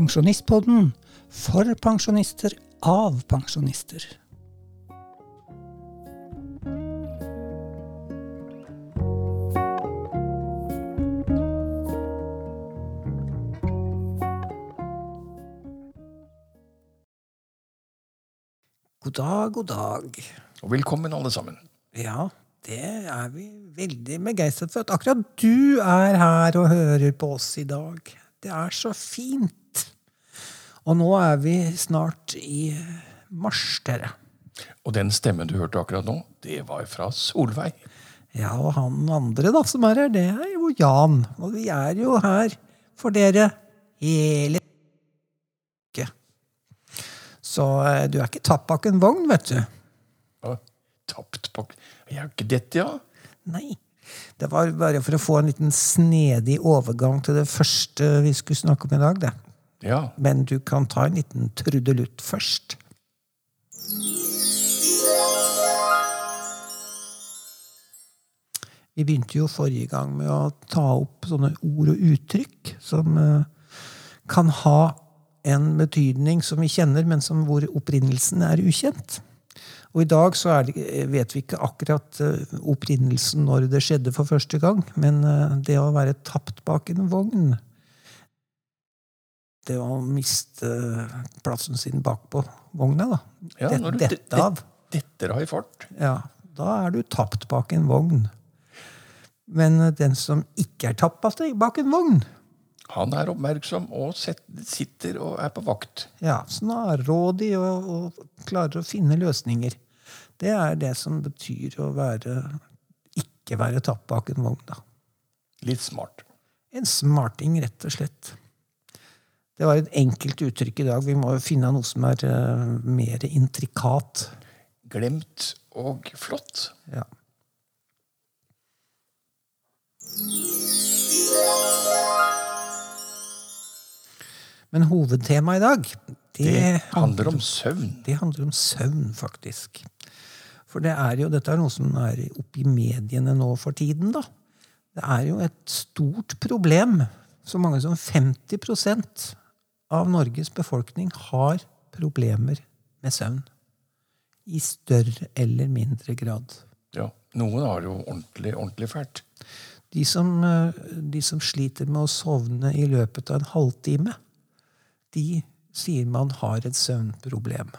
Pensjonistpodden for pensjonister av pensjonister. God dag, god dag. Og velkommen, alle sammen. Ja, det er vi veldig begeistret for. At akkurat du er her og hører på oss i dag. Det er så fint. Og nå er vi snart i mars, dere. Og den stemmen du hørte akkurat nå, det var fra Solveig. Ja, og han andre da som er her, det er jo Jan. Og vi er jo her for dere hele uke. Så eh, du er ikke tatt bak en vogn, vet du. Ja, tapt bak Jeg har ikke dette, ja. Nei. Det var bare for å få en liten snedig overgang til det første vi skulle snakke om i dag. det. Ja, Men du kan ta en liten trudelutt først. Vi begynte jo forrige gang med å ta opp sånne ord og uttrykk som eh, kan ha en betydning som vi kjenner, men som hvor opprinnelsen er ukjent. Og i dag så det, vet vi ikke akkurat eh, opprinnelsen når det skjedde for første gang, men eh, det å være tapt bak en vogn Det å miste plassen sin bakpå vogna, da. ja Det- når du dette av. detter av i fart. Ja, da er du tapt bak en vogn. Men eh, den som ikke er tapt bak en vogn, Han er oppmerksom og sitter og er på vakt. ja, snarrådig og, og klarer å finne løsninger, det er det som betyr å være ikke være tapt bak en vogn. da. Litt smart. En smarting, rett og slett. Det var et enkelt uttrykk i dag. Vi må jo finne noe som er uh, mer intrikat. Glemt og flott. Ja. Men hovedtemaet i dag, det, Det handler om søvn. det handler om søvn, faktisk. For det er jo, dette er noe som er oppe i mediene nå for tiden. da. Det er jo et stort problem. Så mange som 50 av Norges befolkning har problemer med søvn. I større eller mindre grad. Ja, Noen har det jo ordentlig, ordentlig fælt. De som, eh, de som sliter med å sovne i løpet av en halvtime, de sier man har et søvnproblem.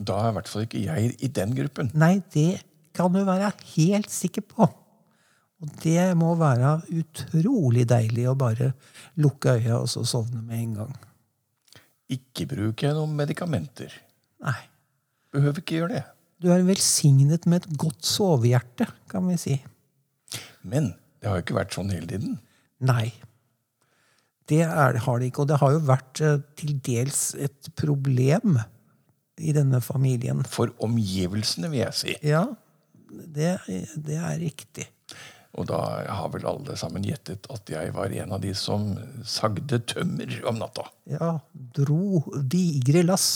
Da er i hvert fall ikke jeg i den gruppen. Nei, det kan du være helt sikker på. Og det må være utrolig deilig å bare lukke øya og så sovne med en gang. Ikke bruker jeg noen medikamenter. Nei. Behøver ikke gjøre det. Du er velsignet med et godt sovehjerte, kan vi si. Men det har jo ikke vært sånn hele tiden. Nei. Det er, har det ikke. Og det har jo vært eh, til dels et problem i denne familien. For omgivelsene, vil jeg si. Ja, det, det er riktig. Og da har vel alle sammen gjettet at jeg var en av de som sagde tømmer om natta. Ja, dro digre lass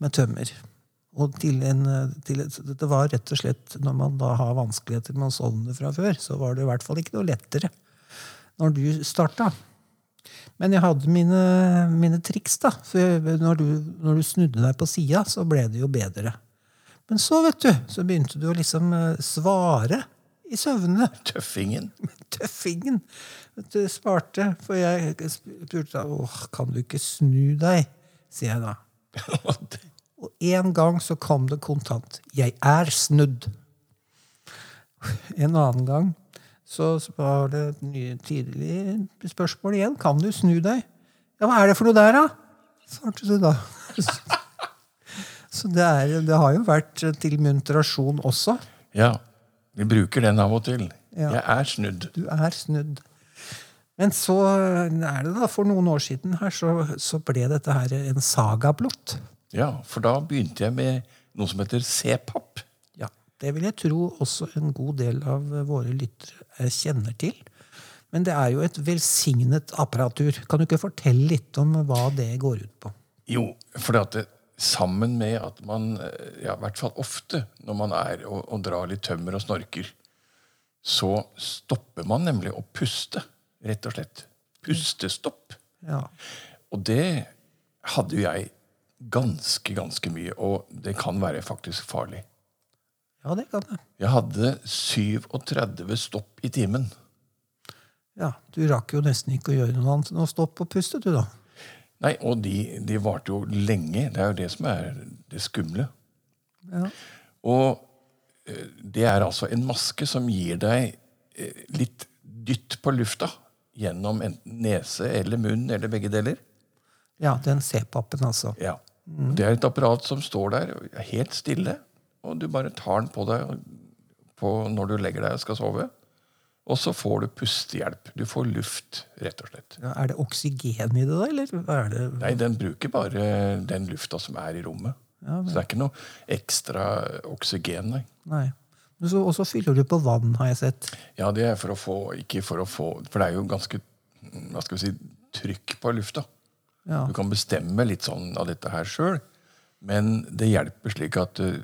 med tømmer. Og til en, til, det var rett og slett, når man da har vanskeligheter med å sovne fra før, så var det i hvert fall ikke noe lettere når du starta. Men jeg hadde mine, mine triks, da. For når du, når du snudde deg på sida, så ble det jo bedre. Men så, vet du, så begynte du å liksom eh, svare i søvne. Tøffingen. Tøffingen du, svarte. For jeg spurte åh, kan du ikke snu deg, sier jeg da. Og en gang så kom det kontant. Jeg er snudd. En annen gang så var det et nye, tidlig spørsmål igjen. Kan du snu deg? Ja, hva er det for noe der, da? svarte du da. Så det, er, det har jo vært til muntrasjon også. Ja, vi bruker den av og til. Ja. Jeg er snudd. Du er snudd. Men så er det da, for noen år siden her, så, så ble dette her en saga blott. Ja, for da begynte jeg med noe som heter C-pap. Ja, Det vil jeg tro også en god del av våre lyttere kjenner til. Men det er jo et velsignet apparatur. Kan du ikke fortelle litt om hva det går ut på? Jo, for at det, sammen med at man, eh, ja, i hvert fall ofte, når man er og, og drar litt tømmer og snorker, så stopper man nemlig å puste, rett og slett. Pustestopp. Ja. Og det hadde jo jeg ganske, ganske mye. Og det kan være faktisk farlig. Ja, det kan det. Jeg hadde 37 stopp i timen. Ja, Du rakk jo nesten ikke å gjøre noe annet enn å stoppe og puste, du, da. Nei, Og de, de varte jo lenge. Det er jo det som er det skumle. Ja. Og eh, det er altså en maske som gir deg eh, litt dytt på lufta gjennom enten nese eller munn eller begge deler. Ja, den C-pappen, altså. Ja. Det er et apparat som står der helt stille, og du bare tar den på deg på når du legger deg og skal sove. Og så får du pustehjelp. Du får luft, rett og slett. Ja, er det oksygen i det, da? Eller hva er det? Nei, den bruker bare den lufta som er i rommet. Ja, Så det er ikke noe ekstra oksygen, nei. Nei. Og så fyller du på vann, har jeg sett. Ja, det er for å få Ikke for å få For det er jo ganske hva skal vi si, trykk på lufta. Ja. Du kan bestemme litt sånn av dette her sjøl, men det hjelper slik at uh,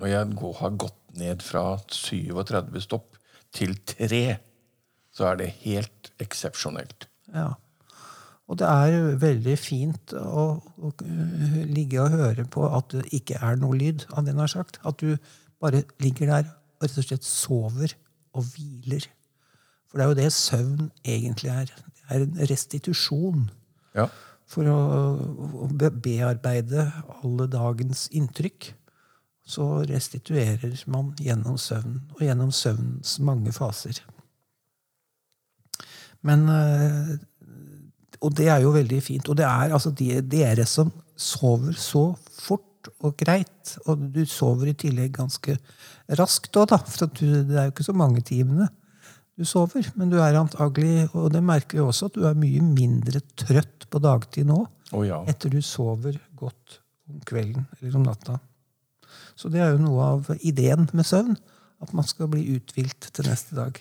når jeg går, har gått ned fra 37 stopp til 3, så er det helt eksepsjonelt. Ja. Og det er veldig fint å, å ligge og høre på at det ikke er noe lyd av det har sagt. At du bare ligger der og rett og slett sover og hviler. For det er jo det søvn egentlig er. Det er en restitusjon Ja. for å, å bearbeide alle dagens inntrykk. Så restituerer man gjennom søvn, og gjennom søvnens mange faser. Men eh, Og det er jo veldig fint. Og det er altså de, dere som sover så fort og greit, og du sover i tillegg ganske raskt òg, da. For du, det er jo ikke så mange timene du sover. Men du er antagelig, og det merker vi også, at du er mye mindre trøtt på dagtid nå oh, ja. etter du sover godt om kvelden eller om natta. Så det er jo noe av ideen med søvn. At man skal bli uthvilt til neste dag.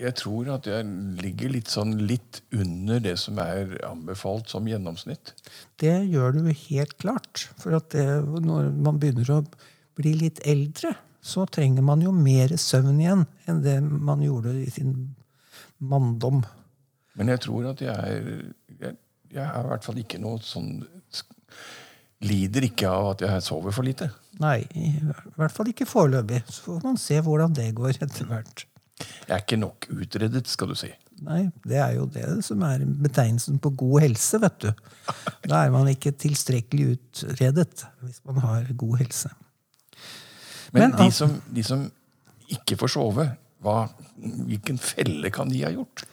Jeg tror at jeg ligger litt sånn litt under det som er anbefalt som gjennomsnitt. Det gjør du helt klart. For at det, når man begynner å bli litt eldre, så trenger man jo mer søvn igjen enn det man gjorde i sin manndom. Men jeg tror at jeg er Jeg, jeg er i hvert fall ikke noe sånn Lider ikke av at jeg sover for lite. Nei, i hvert fall ikke foreløpig. Så får man se hvordan det går etter hvert. Jeg er ikke nok utredet, skal du si. Nei, det er jo det som er betegnelsen på god helse, vet du. Da er man ikke tilstrekkelig utredet hvis man har god helse. Men, Men de, som, de som ikke får sove, hva, hvilken felle kan de ha gjort?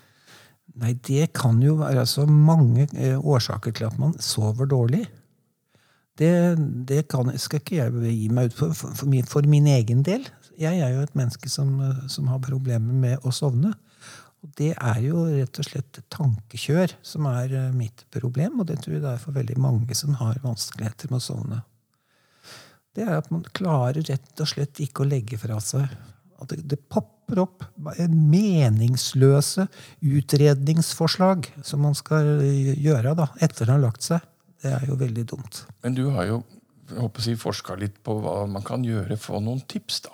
Nei, det kan jo være så mange eh, årsaker til at man sover dårlig. Det, det kan, skal ikke jeg gi meg ut for, for, for, min, for min egen del. Jeg er jo et menneske som, eh, som har problemer med å sovne. Og det er jo rett og slett tankekjør som er eh, mitt problem, og det tror jeg det er for veldig mange som har vanskeligheter med å sovne. Det er at man klarer rett og slett ikke å legge fra seg at det, det popper opp meningsløse utredningsforslag som man skal gjøre da, etter å ha lagt seg. Det er jo veldig dumt. Men du har jo jeg håper å si, forska litt på hva man kan gjøre. Få noen tips, da.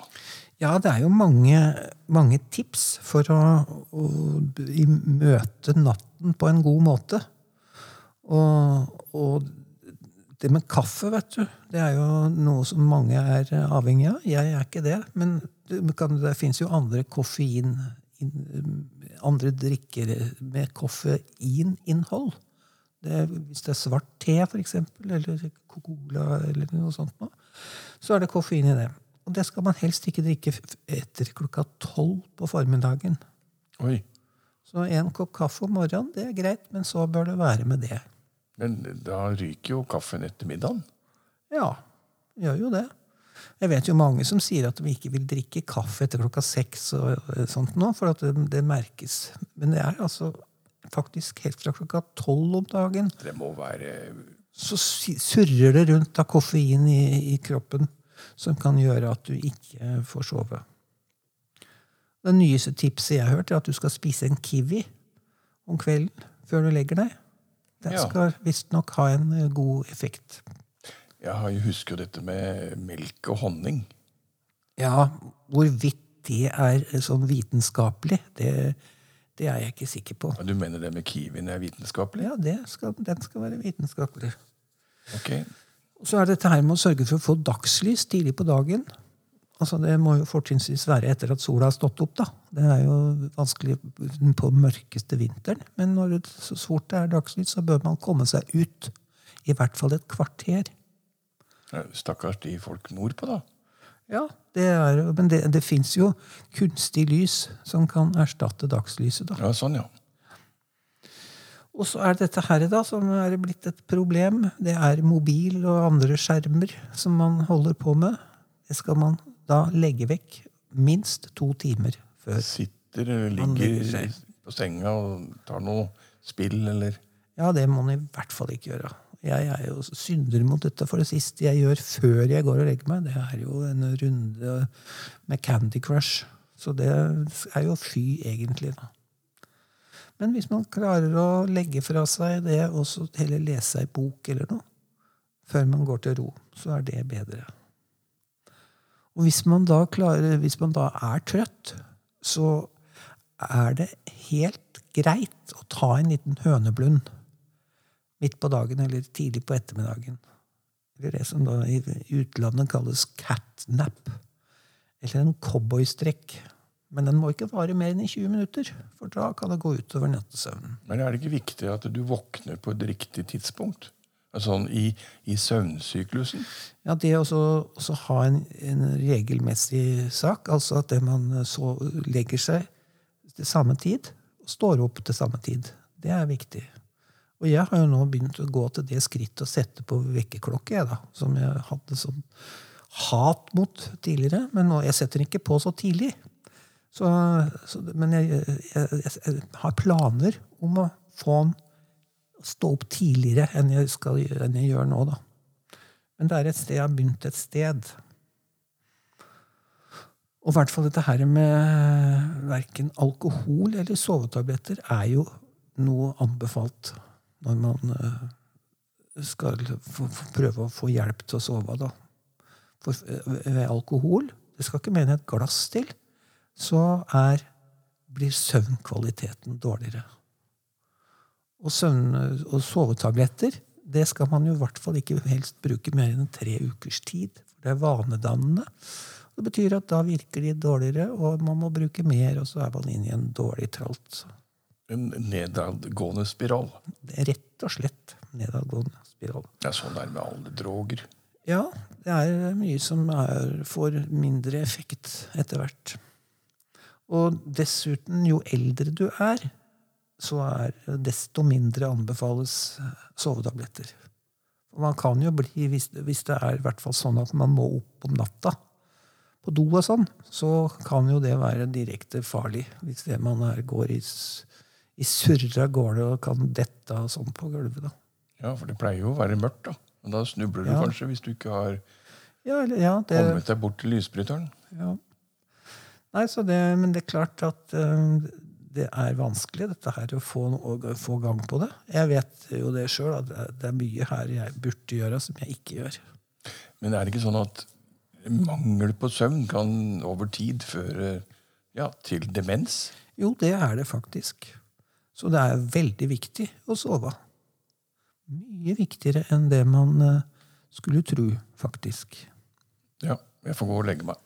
Ja, det er jo mange, mange tips for å, å møte natten på en god måte. Og, og det med kaffe, vet du, det er jo noe som mange er avhengig av. Jeg er ikke det. Men det, det fins jo andre koffein Andre drikker med koffeininnhold. Det, hvis det er svart te, for eksempel, eller cola, eller noe sånt, så er det koffein i det. Og det skal man helst ikke drikke etter klokka tolv på formiddagen. Oi. Så en kopp kaffe om morgenen, det er greit, men så bør det være med det. Men da ryker jo kaffen etter middagen. Ja, gjør jo det. Jeg vet jo mange som sier at de ikke vil drikke kaffe etter klokka seks og eh, sånt nå, for at det, det merkes. Men det er altså faktisk helt fra klokka tolv om dagen Det må være så surrer det rundt av koffein i, i kroppen som kan gjøre at du ikke får sove. Det nyeste tipset jeg har hørt, er at du skal spise en kiwi om kvelden før du legger deg. Det Ja. skal visstnok ha en eh, god effekt. Jeg husker jo dette med melk og honning. Ja, hvorvidt det er sånn vitenskapelig, det, Det er jeg ikke sikker på. Ja, Du mener det med kiwien er vitenskapelig? Ja, det skal, Den skal være vitenskapelig. Ok. Og så er dette her med å sørge for å få dagslys tidlig på dagen. Altså Det må jo fortrinnsvis være etter at sola har stått opp. da. Det er jo vanskelig på mørkeste vinteren. Men når det, så fort det er dagslys, så bør man komme seg ut. I hvert fall et kvarter. Stakkars de folk nordpå, da. Ja, det er, Men det, det fins jo kunstig lys som kan erstatte dagslyset. da. Ja, sånn, ja. Og så er det dette her da, som er blitt et problem. Det er mobil og andre skjermer som man holder på med. Det skal man da legge vekk minst to timer før. Sitter eller ligger på senga og tar noe spill, eller Ja, det må man i hvert fall ikke gjøre. Jeg er jo synder mot dette, for det siste jeg gjør før jeg går og legger meg, det er jo en runde med Candy Crush. Så det er jo fy, egentlig. da. Men hvis man klarer å legge fra seg det, og så heller lese ei bok eller noe, før man går til ro, så er det bedre. Og hvis man da, klarer, hvis man da er trøtt, så er det helt greit å ta en liten høneblund midt på dagen eller tidlig på ettermiddagen. Eller det som da i utlandet kalles catnap. Eller en cowboystrekk. Men den må ikke vare mer enn i 20 minutter, for da kan det gå utover nattesøvnen. Men er det ikke viktig at du våkner på et riktig tidspunkt? Sånn i, i søvnsyklusen? Ja, Det å ha en, en regelmessig sak, altså at det man så legger seg til samme tid og står opp til samme tid, det er viktig. Og jeg har jo nå begynt å gå til det skrittet å sette på vekkerklokke, jeg da, som jeg hadde sånn hat mot tidligere. Men nå, jeg setter den ikke på så tidlig. Så, så, men jeg, jeg, jeg, har planer om å få den stå opp tidligere enn jeg, skal, enn jeg gjør nå, da. Men det er et sted jeg har begynt et sted. Og i hvert fall dette her med verken alkohol eller sovetabletter er jo noe anbefalt når man eh, skal prøve å få hjelp til å sove. da. For eh, ved alkohol, det skal ikke mene et glass til, så er, blir søvnkvaliteten dårligere. Og, søvn, og sovetabletter det skal man jo i hvert fall ikke helst bruke mer enn tre ukers tid. For det er vanedannende. Det betyr at da virker de dårligere, og man må bruke mer, og så er man inne i en dårlig tralt. En nedadgående spiral. Det er rett og slett nedadgående spiral. Det er sånn det er med alle droger. Ja, det er mye som er, får mindre effekt etter hvert. Og dessuten, jo eldre du er, så er desto mindre anbefales sovetabletter. Og Man kan jo bli, hvis, det er i hvert fall sånn at man må opp om natta på do og sånn, så kan jo det være direkte farlig. Hvis det man er, går i, i surre gårde og kan dette og sånn på gulvet. da. Ja, For det pleier jo å være mørkt, da. Men da snubler du Ja. kanskje hvis du ikke har Ja, eller, ja, det, kommet deg bort til lysbryteren. Ja. Nei, så det, men det er klart at eh, det er vanskelig dette her å få, å få gang på det. Jeg vet jo det sjøl, at det- det er mye her jeg burde gjøre som jeg ikke gjør. Men er det ikke sånn at mangel på søvn kan over tid føre ja, til demens? Jo, det er det faktisk. Så det er veldig viktig å sove. Mye viktigere enn det man eh, skulle tro, faktisk. Ja, jeg får gå og legge meg.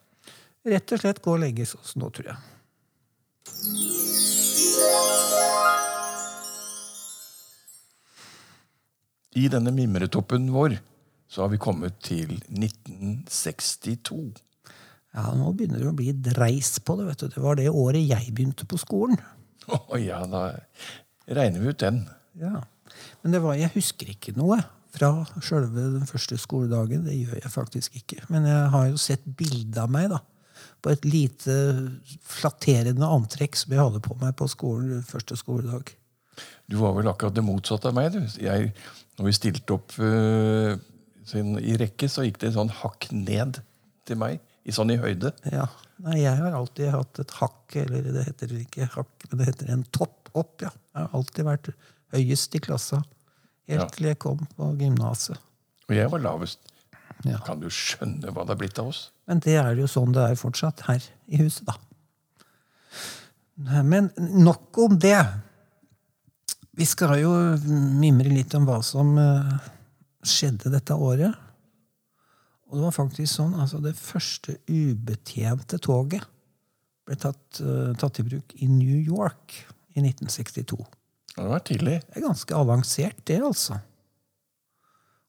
Rett og slett gå og legge oss nå, tror jeg. I denne mimretoppen vår så har vi kommet til 1962. Ja, Nå begynner det å bli dreis på det. vet du. Det var det året jeg begynte på skolen. Å ja, da regner vi ut den. Ja. Men det var, jeg husker ikke noe fra sjølve den første skoledagen. Det gjør jeg faktisk ikke. Men jeg har jo sett bilde av meg da, på et lite flatterende antrekk som jeg hadde på meg på skolen første skoledag. Du var vel akkurat det motsatte av meg. du. Jeg, når vi stilte opp uh, sånn i rekke, så gikk det sånn hakk ned til meg. I sånn i høyde. Ja. Nei, jeg har alltid hatt et hakk, eller det heter ikke hakk, men det heter en topp opp. ja. Jeg har alltid vært høyest i klassa. Helt Ja. til jeg kom på gymnaset. Og jeg var lavest. Ja. Kan du skjønne hva det er blitt av oss? Men det er jo sånn det er fortsatt her i huset, da. Men nok om det. Vi skal jo mimre litt om hva som eh, skjedde dette året. Og det var faktisk sånn, altså Det første ubetjente toget ble tatt, eh, tatt i bruk i New York i 1962. Det var tidlig. Det er ganske avansert, det, altså.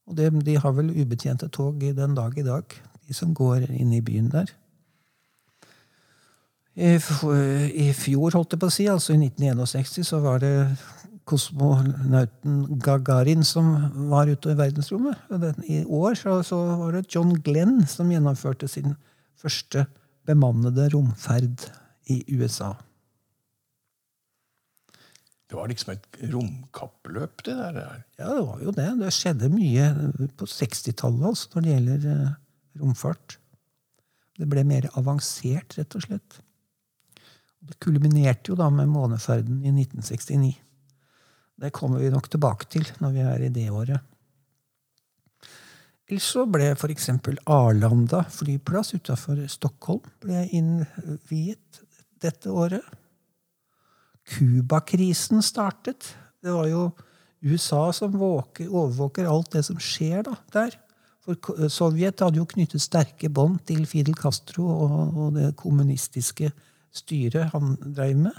Og det, de har vel ubetjente tog den dag i dag, de som går inn i byen der. I, I fjor, holdt jeg på å si, altså i 1961, så var det kosmonauten Gagarin som var ute i verdensrommet. Og I år så, så var det John Glenn som gjennomførte sin første bemannede romferd i USA. Det var liksom et romkappløp, det der. Ja, det var jo det. Det skjedde mye på 60-tallet altså, når det gjelder eh, romfart. Det ble mer avansert, rett og slett. Det kulminerte jo da med måneferden i 1969. Det kommer vi nok tilbake til når vi er i det året. Ellers så ble f.eks. Arlanda flyplass utafor Stockholm ble innviet dette året. Cuba-krisen startet. Det var jo USA som våker, overvåker alt det som skjer da, der. For Sovjet hadde jo knyttet sterke bånd til Fidel Castro og, og det kommunistiske styret han drev med.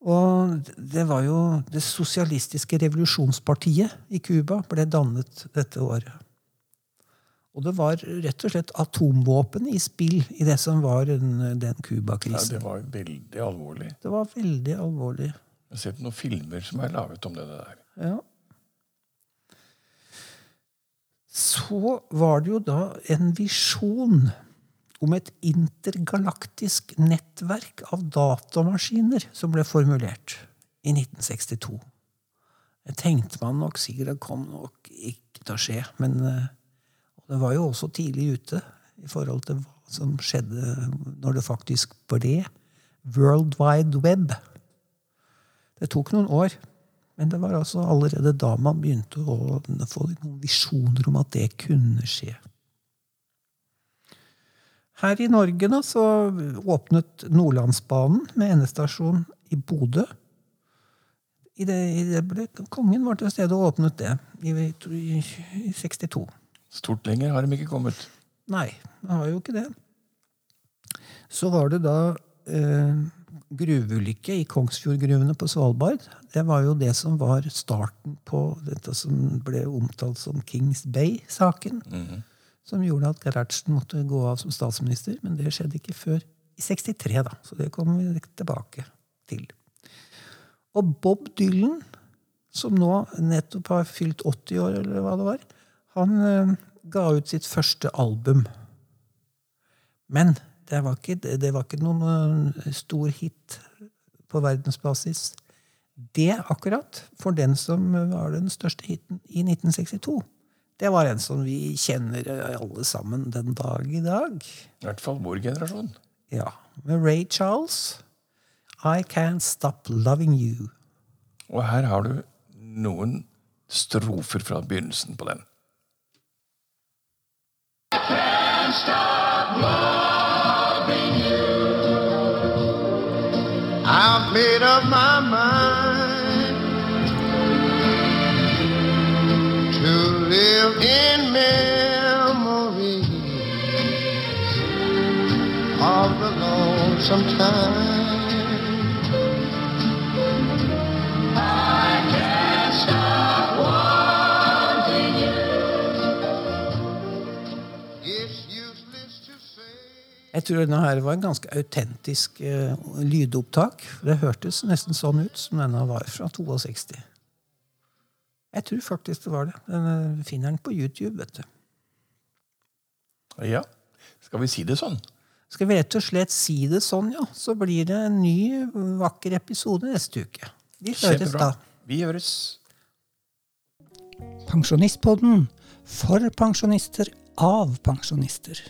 Og det var jo Det sosialistiske revolusjonspartiet i Cuba ble dannet dette året. Og det var rett og slett atomvåpen i spill i det som var den, den Ja, Cuba-krisen. det var veldig alvorlig. det var veldig alvorlig. Jeg har sett noen filmer som er laget om det der. Ja. Så var det jo da en visjon om et intergalaktisk nettverk av datamaskiner som ble formulert i 1962. Det tenkte man nok sikkert det kom nok ikke til å skje, men eh, det var jo også tidlig ute i forhold til hva som skjedde når det faktisk ble World Wide Web. Det tok noen år, men det var altså allerede da man begynte å få noen visjoner om at det kunne skje. Her i Norge da, så åpnet Nordlandsbanen med endestasjon i Bodø. I det, i det ble, kongen var til stede og åpnet det i, i, i 62. Stort lenger har de ikke kommet. Nei, det har jo ikke det. Så var det da eh, gruveulykke i Kongsfjordgruvene på Svalbard. Det var jo det som var starten på dette som ble omtalt som Kings Bay-saken. Som gjorde at Gerhardsen måtte gå av som statsminister. Men det skjedde ikke før i 63, da. Så det kommer vi tilbake til. Og Bob Dylan, som nå nettopp har fylt 80 år, eller hva det var, han eh, ga ut sitt første album. Men det var ikke, det var ikke noen eh, stor hit på verdensbasis. Det akkurat, for den som var den største hiten i 1962, det var en som vi kjenner eh, alle sammen den dag i dag. I hvert fall vår generasjon. Ja, med Ray Charles. I Can't Stop Loving You. Og her har du noen strofer fra begynnelsen på den. I've made up my mind to live in memories of the lonesome time. Jeg tror denne her var en ganske autentisk uh, lydopptak. Det hørtes nesten sånn ut som denne var fra 62. Jeg tror faktisk det var det. Den eh, finner den på YouTube. vet du. Ja, skal vi si det sånn? Skal vi rett og slett si det sånn, ja, så blir det en ny, vakker episode neste uke. Vi høres da. Vi høres. Pensjonistpodden for pensjonister av pensjonister.